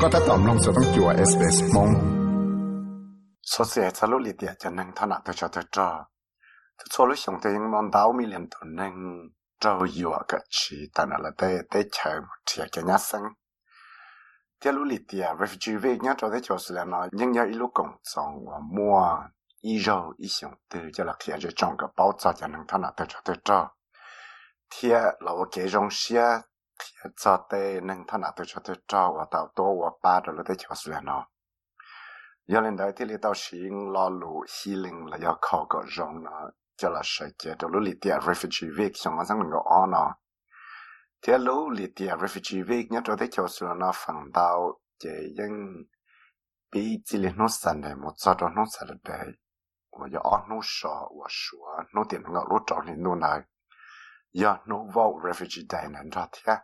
ก็ถ้าตอมลงจะต้องจัวเอสเอสมง số xe cho lúc liệt cho nên thằng nào tôi cho tôi cho tôi cho lúc xong tôi những món đào mi liền tôi nên trâu yếu cái chi ta là để để chờ một chiếc cái nhát sinh thế lúc liệt refugee จอเตนึงท่านาตัวชดเจ้าว่าเต่าตัวว่าปลาเดี๋ยวเราได้ชดสุดเนาะยันเล่นได้ที่เราต้องชิงลอลูฮีลิงแล้วยาเขาก็ร้องเนาะจะละใช้เจตัวลูลิเตีย refugee week ช่างมันสักหนึ่งก็อ่อนเนาะเที่ยวลูลิเตีย refugee week เนี่ยเราได้ชดสุดเนาะฝั่งเต่าเจยังปีจิลิโนสันเดมุจอดโนสันเดว่าจะอ่อนโนชอว่าชัวโนเตียนก็รู้จักนี่นู่นเลย giờ nó vô refugee day này ra thiệt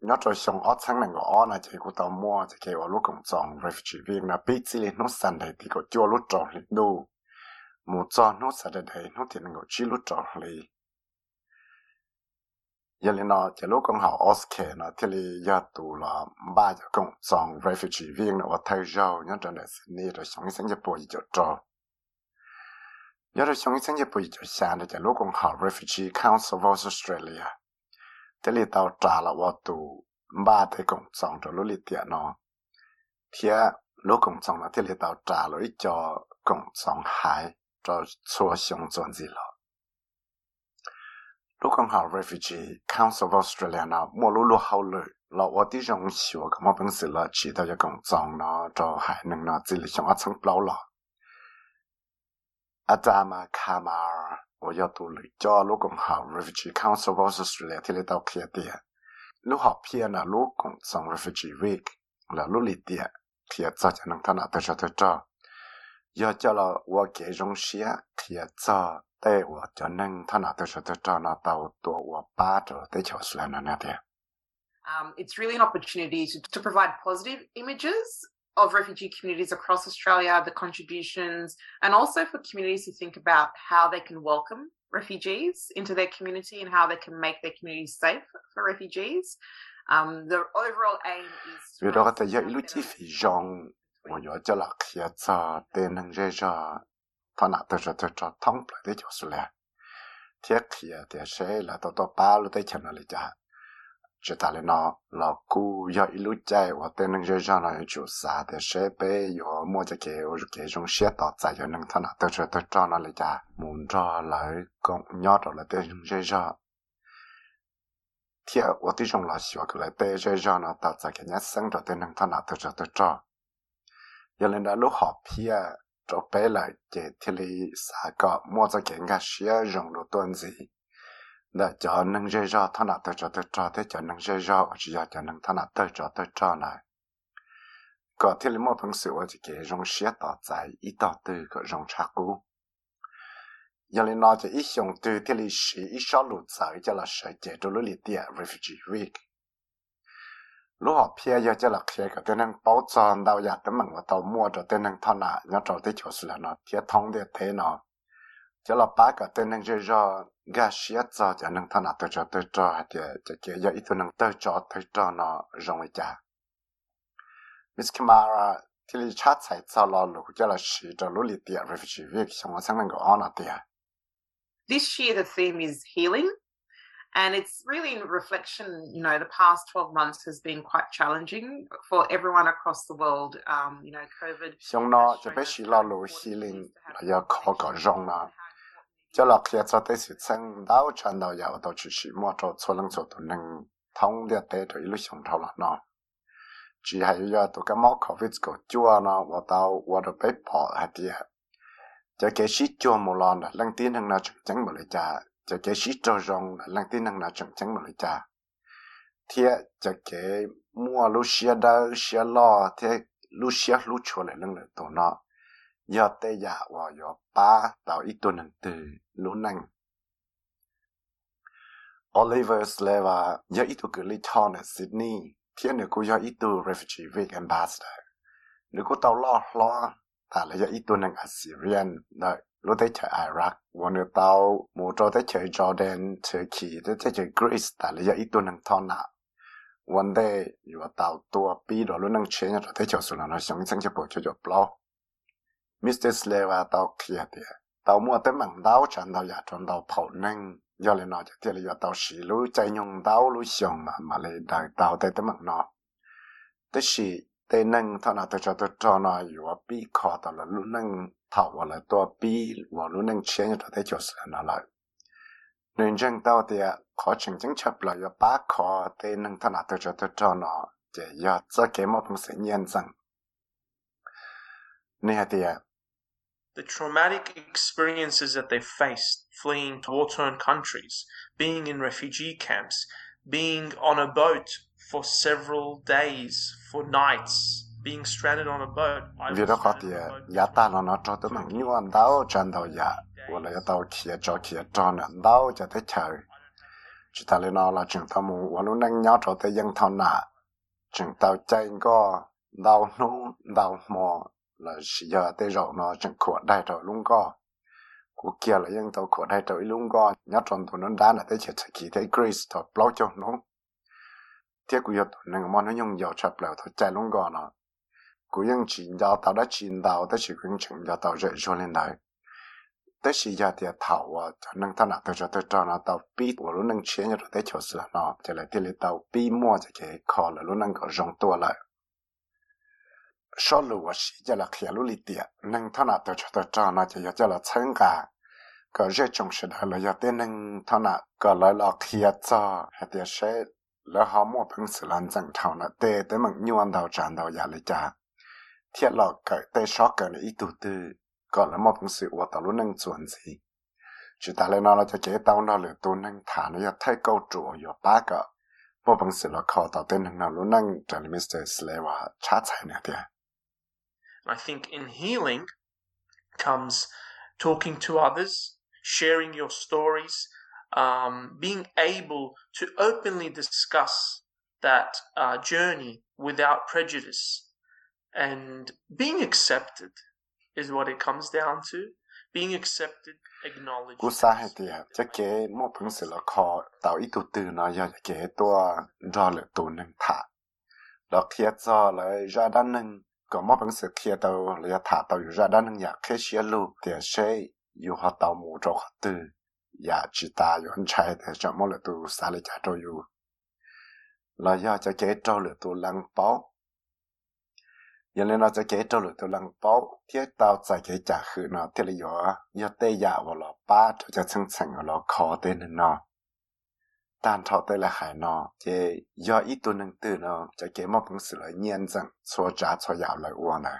nó cho xong ở sáng này có na chỉ có tàu mua chỉ kêu lúc công trong refugee viên là bị chỉ lên nó sẵn đây thì có cho lúc tròn lên đâu một cho nó sẵn đây nó thì nó chỉ lúc tròn lên giờ lên nó chỉ lúc công học Oscar nó thì là giờ tụ là ba giờ công trong refugee viên nó thay rồi nhớ cho nên Sydney rồi xong sinh nhật bồi cho cho giờ rồi xong sinh nhật bồi cho sáng thì lúc công học refugee council of Australia thế li tao trả là vào tù ba thế cộng xong cho lúc li tiệt nó thì lúc cộng xong là thế li tao trả lại cho cộng xong hai cho xua xong chuẩn gì lo lúc cộng học refugee council of Australia nó mua lúc lúc hậu lợi là ở đi trong xíu cái mà bằng sự là chỉ tao cho cộng xong nó cho hai nên nó chỉ là trong ở trong bao lo Adama Kamara 我要读了叫陆共好 Refugee Council of Australia ที่เราเคลียร์เตียลูกหอบเพียนะลูกของสอง Refugee Week แล้วลูกลิเตียเคลียร์จะจะนั่งท่านตัวจะตัว要叫了我给容些เคลียร์จะแต่我จะนั่งท่านตัวจะตัวนะ到ตัว我八着在桥上那那点。 Um, it's really an opportunity to, to provide positive images of refugee communities across Australia, the contributions, and also for communities to think about how they can welcome refugees into their community and how they can make their communities safe for refugees. Um, the overall aim is vì đó thì giờ lúc chi phí rong và giờ cho là khi cho tên năng dễ cho thằng nào tôi cho tôi cho thông lại để cho sự lẽ thiết khi thì sẽ là tôi tôi ba lúc tới chân là cha chỉ ta lên nó là cú giờ ít lúc chạy và tên nâng dây cho nó chủ xã thì xe bé yo mua cho ô ở kia trong xe tỏ tại cho nâng thân tôi sẽ tôi cho nó lại cha muốn cho lại công nhót rồi lại tên nâng dây cho thì ở tí trong là xíu cái lại tên dây cho nó tạo ra cái nhát sáng rồi tên nâng thân tôi sẽ tôi cho giờ lên đã lúc họp phía cho bé lại chỉ thì lý xã có mua cho kia ngã xe dùng đồ tuần gì là cho nâng dây ra thằng nào tới cho tới cho thế cho nâng dây ra chỉ là cho nâng thằng nào tới cho tới cho này. Có thể là một phần sự chỉ cái rong xé tỏ tại ít tỏ từ cái rong cha cũ giờ lên nói cho ít dùng từ thì lịch sử ít sáu lụt sợi cho là sợi chế độ lối liệt địa refugee week. Lúc họ phe giờ cho là phía cái tên năng bảo tròn đào giả tới mảng và tàu mua cho tên năng thằng nào nhớ cho tới chỗ sự là nó phía thông để thế nào, cho là ba cái tên năng dây ra gà xía cho cho năng thon nạ tới cho tới cho hay thì cho kia giờ ít năng tới cho tới cho nó rong với cha Miss Kamara thì lý chat sai cho lo lũ cho là sử cho lũ liệt địa refugee week xong rồi sang năng có on à this year the theme is healing and it's really in reflection you know the past 12 months has been quite challenging for everyone across the world. Um, you know covid xong nó cho bé chỉ lo lù healing là do khó có rong nó cho là khi cho tới sự sang đau chân đau giàu đâu chỉ chỉ mua cho cho lăng cho tụi thông để tế rồi lúc xong thâu là nó chỉ hay do tụi cái máu covid của chua nó và tao và được bé bỏ hạt địa cho cái sĩ cho một lần là lăng tin nào chẳng chẳng một lời trả cho cái sĩ cho rong là lăng tin hàng nào chẳng chẳng một lời trả thế cho cái mua lu xia da, xia lo thế lúc xia lúc cho lại lăng lời tổ nó giờ tê giả và giờ ba tạo ít tuần hàng từ lu năng Oliver Sleva giờ ít tu cứ lý thon ở Sydney thiên nữa cô giờ ít tu refugee week ambassador nếu cô tàu lo lo แต่ละอีตัวหนึ่งอาซีเรียนนะรู้ได้เจออิรักวันนี้เตาหมู่โจได้เจอจอร์แดนเจอคีได้เจอกรีซแต่ละอีตัวหนึ่งทอนน่ะ vấn đề dù tàu tua bi đó luôn năng chế nhá thấy cho số là nó sống sang cho bộ cho cho blo Mr. Sleva tàu kia thì tàu mua tới mảng đau chẳng tàu giả trong tàu phổ năng do lên nó cho thì là tàu xì lú chạy nhung đau lú xong mà mà lại đại tàu tới tới mảng nó tới xì tới năng thọ nào tới cho tôi cho nó dù bi khó tàu là luôn năng thảo và là tua bi và luôn năng chế nhá thấy cho số là nó lại nên chân tao thì khó chừng chứng chấp là có ba khó thì nâng thân tôi cho tôi cho nó để cho cho cái một sự nhân dân nên thì The traumatic experiences that they faced fleeing to war-torn countries, being in refugee camps, being on a boat for several days, for nights, being stranded on a boat. vì đó có thì giá ta nó nó cho tôi bằng nhu anh đau chân đầu dạ và là tàu kia cho kia cho nó đau cho tới chờ chỉ ta lên nó là chừng tao muốn và lúc năng nhau cho tới dân thôn nà chừng tao chạy có đau nung đau mò là giờ tới rồi nó chẳng khổ đại rồi luôn co, của kia là dân tàu khổ đại rồi luôn co. nhớ trong tụi nó đá là tới chỉ chỉ kỳ tới Greece bao cho nó. Tiếc của tụi nó mà nó dùng dầu chập lèo thôi chạy luôn co nó. Của dân chỉ giao tàu đã chỉ tàu tới chỉ khuyến chẳng giao tàu dễ cho lên đấy tới chỉ giờ thì thảo à cho nên ta nào tôi cho tôi cho nó tàu bi của luôn nâng chế như tới chỗ sửa nó. Cho lại thì lấy tàu bi mua cho cái khó là luôn nâng có rong tua lại. sau lúc我是叫了开路里点，能他那都觉得这那就要叫了参加，个热衷时代了要得能他那个来了开早，还得是了好么本事烂正常了，得得么牛到站到压力家，铁了个得少个了一肚子。 ก็แล้วมอบสื่อว่าตลุนึงส่วนสิจุดแต่เลยนเราจะเก็บตาวเราหรือตัวนึงฐานเราไทยเกาจัวอยู่ป้า ก็มอเป็นสิทธิ์เท่าเลียถาตัวอยู่ระด้านนึ่งอยากเขียนลูกเตียเชยอยู่หัวเตาหมูจขตื้ออยากจิตาอยู่อันชัแต่จะมอเหลือตัวสาลิจาตัวอยู่เราอยากจะเกจเหลือตัวลังเป้ายังเล่นเราจะเกจเหลือตัวลังเป้าเที่ยวตาวใจเกจจากคือเนาะเที่ยวเลยอยากเตยอยาวเราป้าจะจะซึ่งชั่งเราขอเต้นเนาะ tan thọ tới là hải nó chế, do ít tu nâng tư nó, cho kế mọc cũng sự lợi nhiên rằng số trả số dạo lại uo này.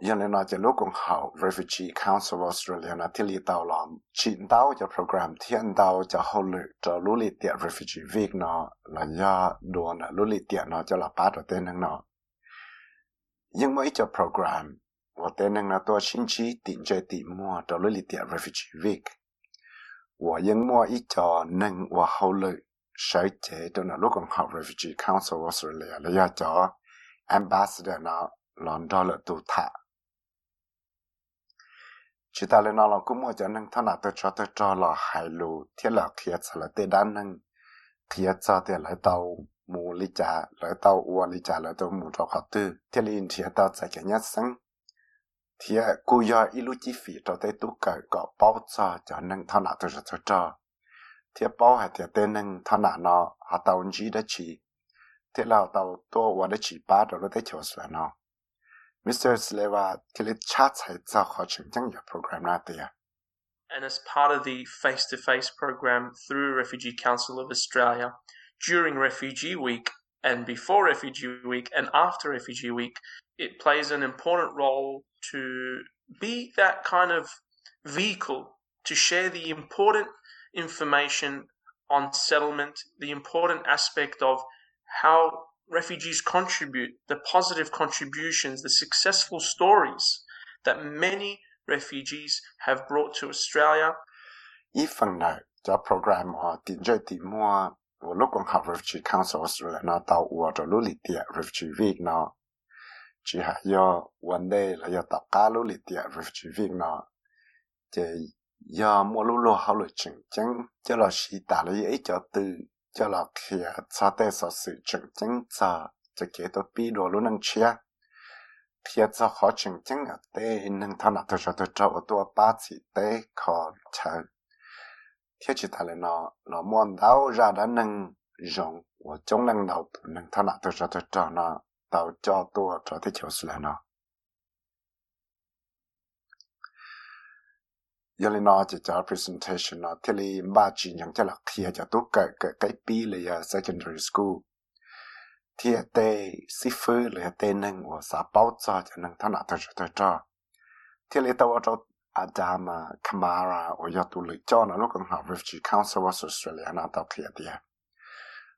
Giờ nên nói, chế, lúc cũng hậu refugee council of australia là thiết lý tàu lòm chín cho program, thiên tàu cho hậu lự, cho lũ lì tiện refugee việc nó, là do đùa lũ lì tiện nó, cho là ba cho tên nâng nó. Nhưng mỗi cho program và tên nâng là tôi xin chí tiện chơi tiện mua cho lũ lì tiện refugee việc 我因末一着能我后来谁节就呢老公好 Refugee Council of Australia 来要着 ambassador 呢，让到了都他。chỉ ta lên nó cũng mua cho nên thằng nào tôi cho tôi cho là hài lù thiết là kia sẽ là tê đan nâng kia cho thì lại tàu mù lý trả lại tàu ua lý trả lại tàu mù cho họ tư thiết liên thiết tàu sẽ cái nhất sinh thì à, cô giờ ilu chi phí cho tới tu cởi có bao giờ cho nên thằng nào tôi cho cho thì à, bao hay thì à, tên nên thằng nào nó họ tàu chỉ đã chỉ thì là tàu tôi và đã chỉ ba rồi nó tới chỗ sửa nó Mr. Sleva till chat za your program not there. And as part of the face to face program through Refugee Council of Australia, during Refugee Week and before Refugee Week and after Refugee Week, it plays an important role to be that kind of vehicle to share the important information on settlement, the important aspect of how refugees contribute, the positive contributions, the successful stories that many refugees have brought to Australia. Í phần the program họ tiến chơi thì mua của lúc Refugee Council Australia nó tàu ua Refugee Việt now. chỉ hạ yo vấn đề là do tạo cá lũ lì tiệt về chỉ việc nó chỉ yo mua lũ lô hậu lũ chừng chắn cho là sĩ tả lấy ấy cho từ cho là kia cho tê số sự chừng chắn cho cho kế tôi bi đồ lũ năng chia. Kia cho khó chừng chắn ở tê nâng thằng nào tôi cho tôi cho ở tôi ba chỉ tê khó chờ kia chỉ tả lấy nó nó muốn đau ra đã năng dùng, của chống năng đầu nâng thằng nào tôi cho tôi cho nó đào cho tua cho thế chỗ sự là nó giờ lên nó chỉ cho presentation nó thì li ba chỉ nhận cho là khi cho tốt, cái cái cái pi là à, secondary school. Thì tê sĩ phu là tê nâng của xã báo cho cho nâng thằng nào thật sự thật cho thì li tao cho Adama à, Kamara ở giờ tôi lựa cho nó lúc còn học refugee council of Australia nó tao kia đi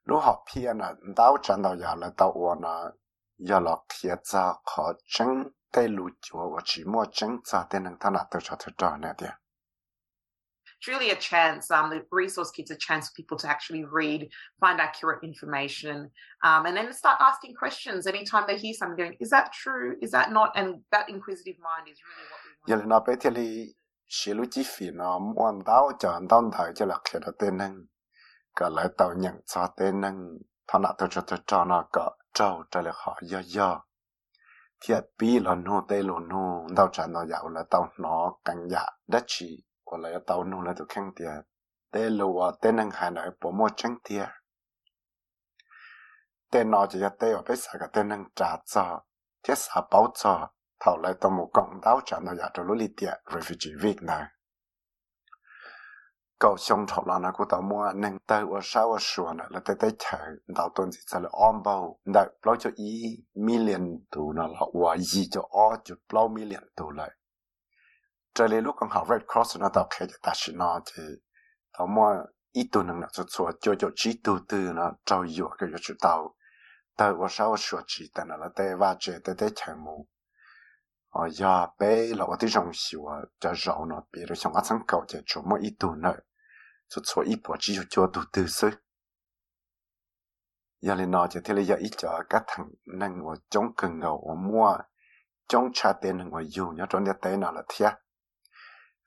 lúc học pia nó tao chẳng tao giờ là tao và nó giờ là kia cho khó chân tê lựa cho và chỉ mua chân cho tê nâng thằng nào tôi cho tôi cho nè đi it's really a chance. Um, the resource kit's a chance for people to actually read, find accurate information, um, and then start asking questions anytime they hear something. Going, is that true? Is that not? And that inquisitive mind is really what we want. giờ nó bé thì li xí lu chi phí nó muốn cho đào đào cho là khi đó tên nâng cái lại tàu nhận cho tên nâng thằng nào tôi cho tôi cho nó có trâu trả lời họ yo yo thiệt bí là nô tê lô nô tao trả nó dạo là tao nó càng dạ đất chỉ của lại tao nô là tụi khăn tiệt tê lô à tê năng hà nội bố mô trắng tiệt tê nó chỉ cho tê ở bên sạc tê năng trả cho thiết xả báo cho thảo lại tao một cộng tao trả nó dạo cho lũ li tiệt refugee week này cầu xong thọ là nó cũng tao mua nên tao ở sau ở sửa nữa là tới tới chờ tao tuần thì sẽ là on bao đợi lâu cho ý million tù nó là hòa gì cho ở cho lâu million tù lại. Trở lại lúc con học red cross nó tao khéo cho ta xin nó, thì tao mua ít tù nâng nó cho sửa cho cho chỉ tù từ nó trao dựa cái cho tao. Tao ở sau ở sửa chỉ tao là tới va chơi tới tới chờ mù. 哦呀，被了我的荣幸啊，这绕呢，别人像我曾搞的，就么一度呢，就错一波只有角度的是。giờ lên nói thì là giờ ít cho các thằng năng của chống cần ngầu ở mua chống cha tiền của dù nhớ trong địa tế nào là thiệt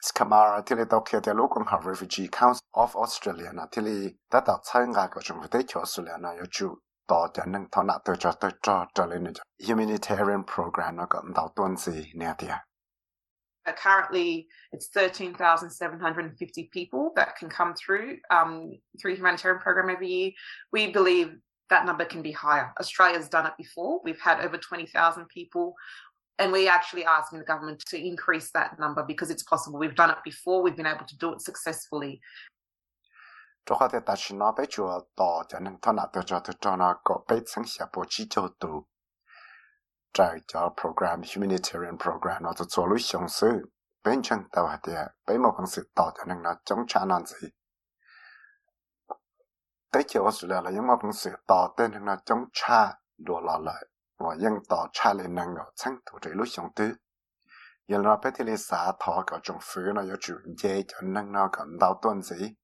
Skamara tili tau kia te lukong ha Refugee Council of Australia na tili ta tau tsai nga ka chung vete kyo Australia na yo chu to ja nang tau na to cha to cha cha le ne humanitarian program na ka ndau tuan si ne tia currently it's 13,750 people that can come through um, through humanitarian program every year. We believe that number can be higher. Australia's done it before. We've had over 20,000 people and we're actually asking the government to increase that number because it's possible. We've done it before, we've been able to do it successfully cho khó thể ta chỉ nó bé chùa tỏ cho nên thọ nào cho tôi cho nó có bé sáng sẽ bố trí cho tù trái cho program, humanitarian program nó tôi luôn sống sự bên chân tàu hạt địa bé một sự tỏ cho nên nó chống trả năng gì tới chiều ở sửa là những một con sự tỏ tên nên nó chống trả đùa lò và dân tỏ trả lên năng ngọ sáng thủ trị lúc sống tư giờ nó bé thì lên xã thọ có trồng phứ nó có chuyện cho nên nó còn đau tuần gì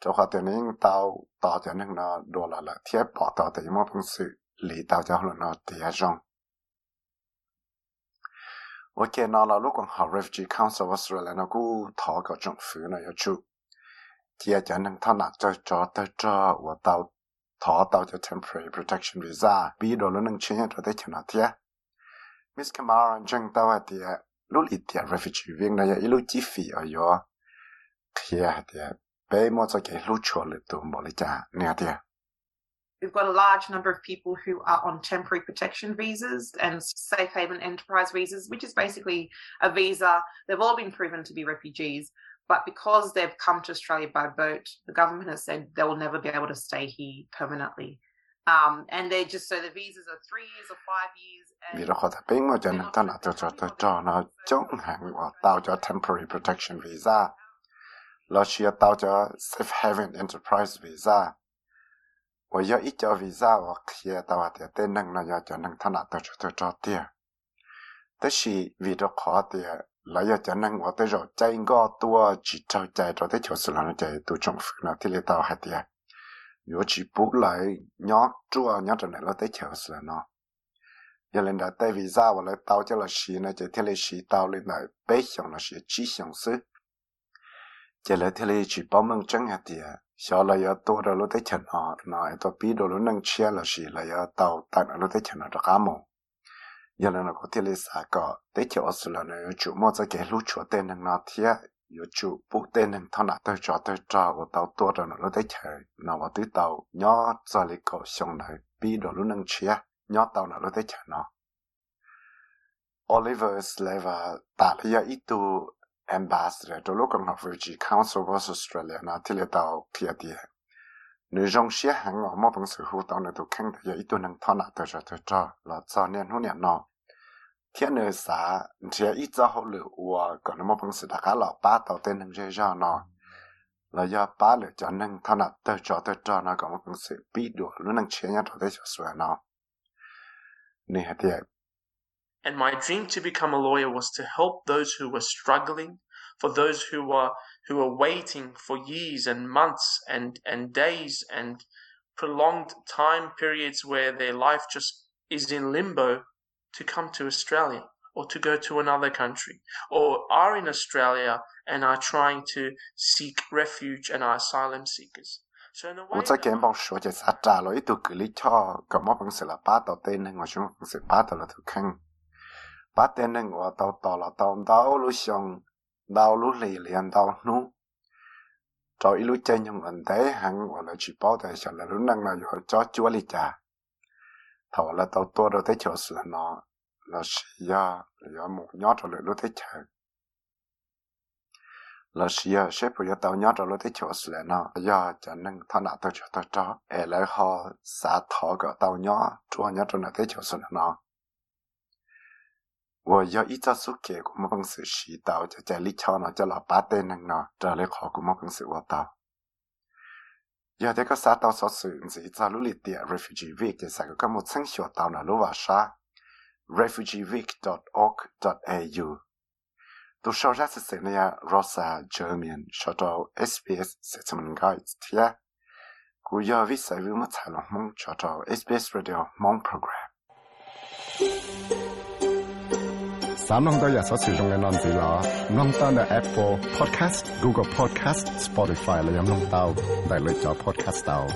cho họ tiền nên tao tao cho nên nó đồ là là thiết bỏ thì mà phong sự lý tao cho là nó thì rong. Ok, nó là lúc còn học refugee council Australia là nó cũng thọ cả trong phủ nó yêu chú. Thì cho nên thằng nào cho cho tao và tao thọ tao cho temporary protection visa. Bị đồ nó nâng chuyên cho tới chừng nào thế Miss Kamara anh chẳng tao thì lúc refugee viên này ít chi phí ở yo thì bé mua cho cái lúc cho lực tụ bỏ lại trả nè tiệt We've got a large number of people who are on temporary protection visas and safe haven enterprise visas, which is basically a visa. They've all been proven to be refugees, But because they've come to Australia by boat, the government has said they will never be able to stay here permanently. Um, and they're just so the visas are three years or five years. Chống hàng và temporary protection visa, lo chia tao cho safe haven enterprise visa và do ít cho visa và kia tao thì tên năng nó do cho năng thân là tao cho tao cho thế thì vì đó khó thì là do cho năng và tới rồi chạy ngõ tua chỉ trao chạy rồi tới chỗ xử là nó chạy tu nào thì lấy tao hay tiền nếu chỉ bút lại nhó chua nhó trở này nó tới chỗ xử nó giờ lên đã tới visa và lại tao cho là xí nó chạy thì lấy xí tao lên lại bế xong là xí chỉ xong xứ chỉ là thế lấy chỉ bảo mình chẳng hạt địa sợ là giờ tôi rồi lúc tới chân họ nói tôi biết đồ lúc nâng chia là gì là giờ tàu tận lúc tới chân nó đã ám mồm. Giờ là nó có thể lấy sao có chỗ cho là nó chủ mua cho cái lúc chỗ tên nâng nó thiệt yo chủ bộ tên nâng thằng nào tới chỗ tới cho của tàu tôi rồi nó lúc tới chơi nó vào tới tàu nhỏ cho lấy cổ xong này biết đồ lúc nâng chia nhỏ tàu nó lúc tới chơi nó Oliver Sleva ta là ít tu ambassador. To local Refugee Council of Australia, na tile tao kia tie nữ rong xia hàng ở mô bằng sự hữu tao nữ tu khăn thì ít tu nâng thọ nạ tờ cho tờ cho là cho nên hữu niệm nó thiên nữ xã thì ít cho hậu lửa và còn mô bằng sự đã khá là ba tao tên nâng dễ cho nó là do ba lửa cho nâng thọ nạ tờ cho tờ cho nó còn mô bằng sự bị đùa lúc nâng chia nhau tờ cho sửa nó nè thì And my dream to become a lawyer was to help those who were struggling, for those who were who were waiting for years and months and and days and prolonged time periods where their life just is in limbo to come to Australia or to go to another country or are in Australia and are trying to seek refuge and are asylum seekers. So in a way, Uza to to 把电能我到到了到到路上到路里连到路，找一路真用问题行我来去报的下来路能了有找主力家，头了到多了的就是呢，那是呀，要木鸟着了路的车。là xia sẽ bây giờ tàu nhớ rồi tới chỗ sửa nó giờ cho nên thằng nào tới chỗ tới chỗ ở lại họ xã thọ cái tàu nhớ chúa nhớ rồi tới chỗ sửa nó 我要一早苏给我们公司洗到，就在里桥呢，叫老八代能呢，这里好我们公司我到。有这个啥到所属是一早努力点 refugee week 的啥个咁我曾学到呢，路瓦啥 refugeeweek.org.au 都说下是谁呢呀？Rosa German 说到 SBS 是怎么个一天，古要为啥为么才了梦说到 SBS Radio 梦 program。 三弄到也所使用嘅软件啦，弄到嘅 Apple Podcast、Google Podcast、Spotify 嚟饮弄到，大类咗 Podcast 到。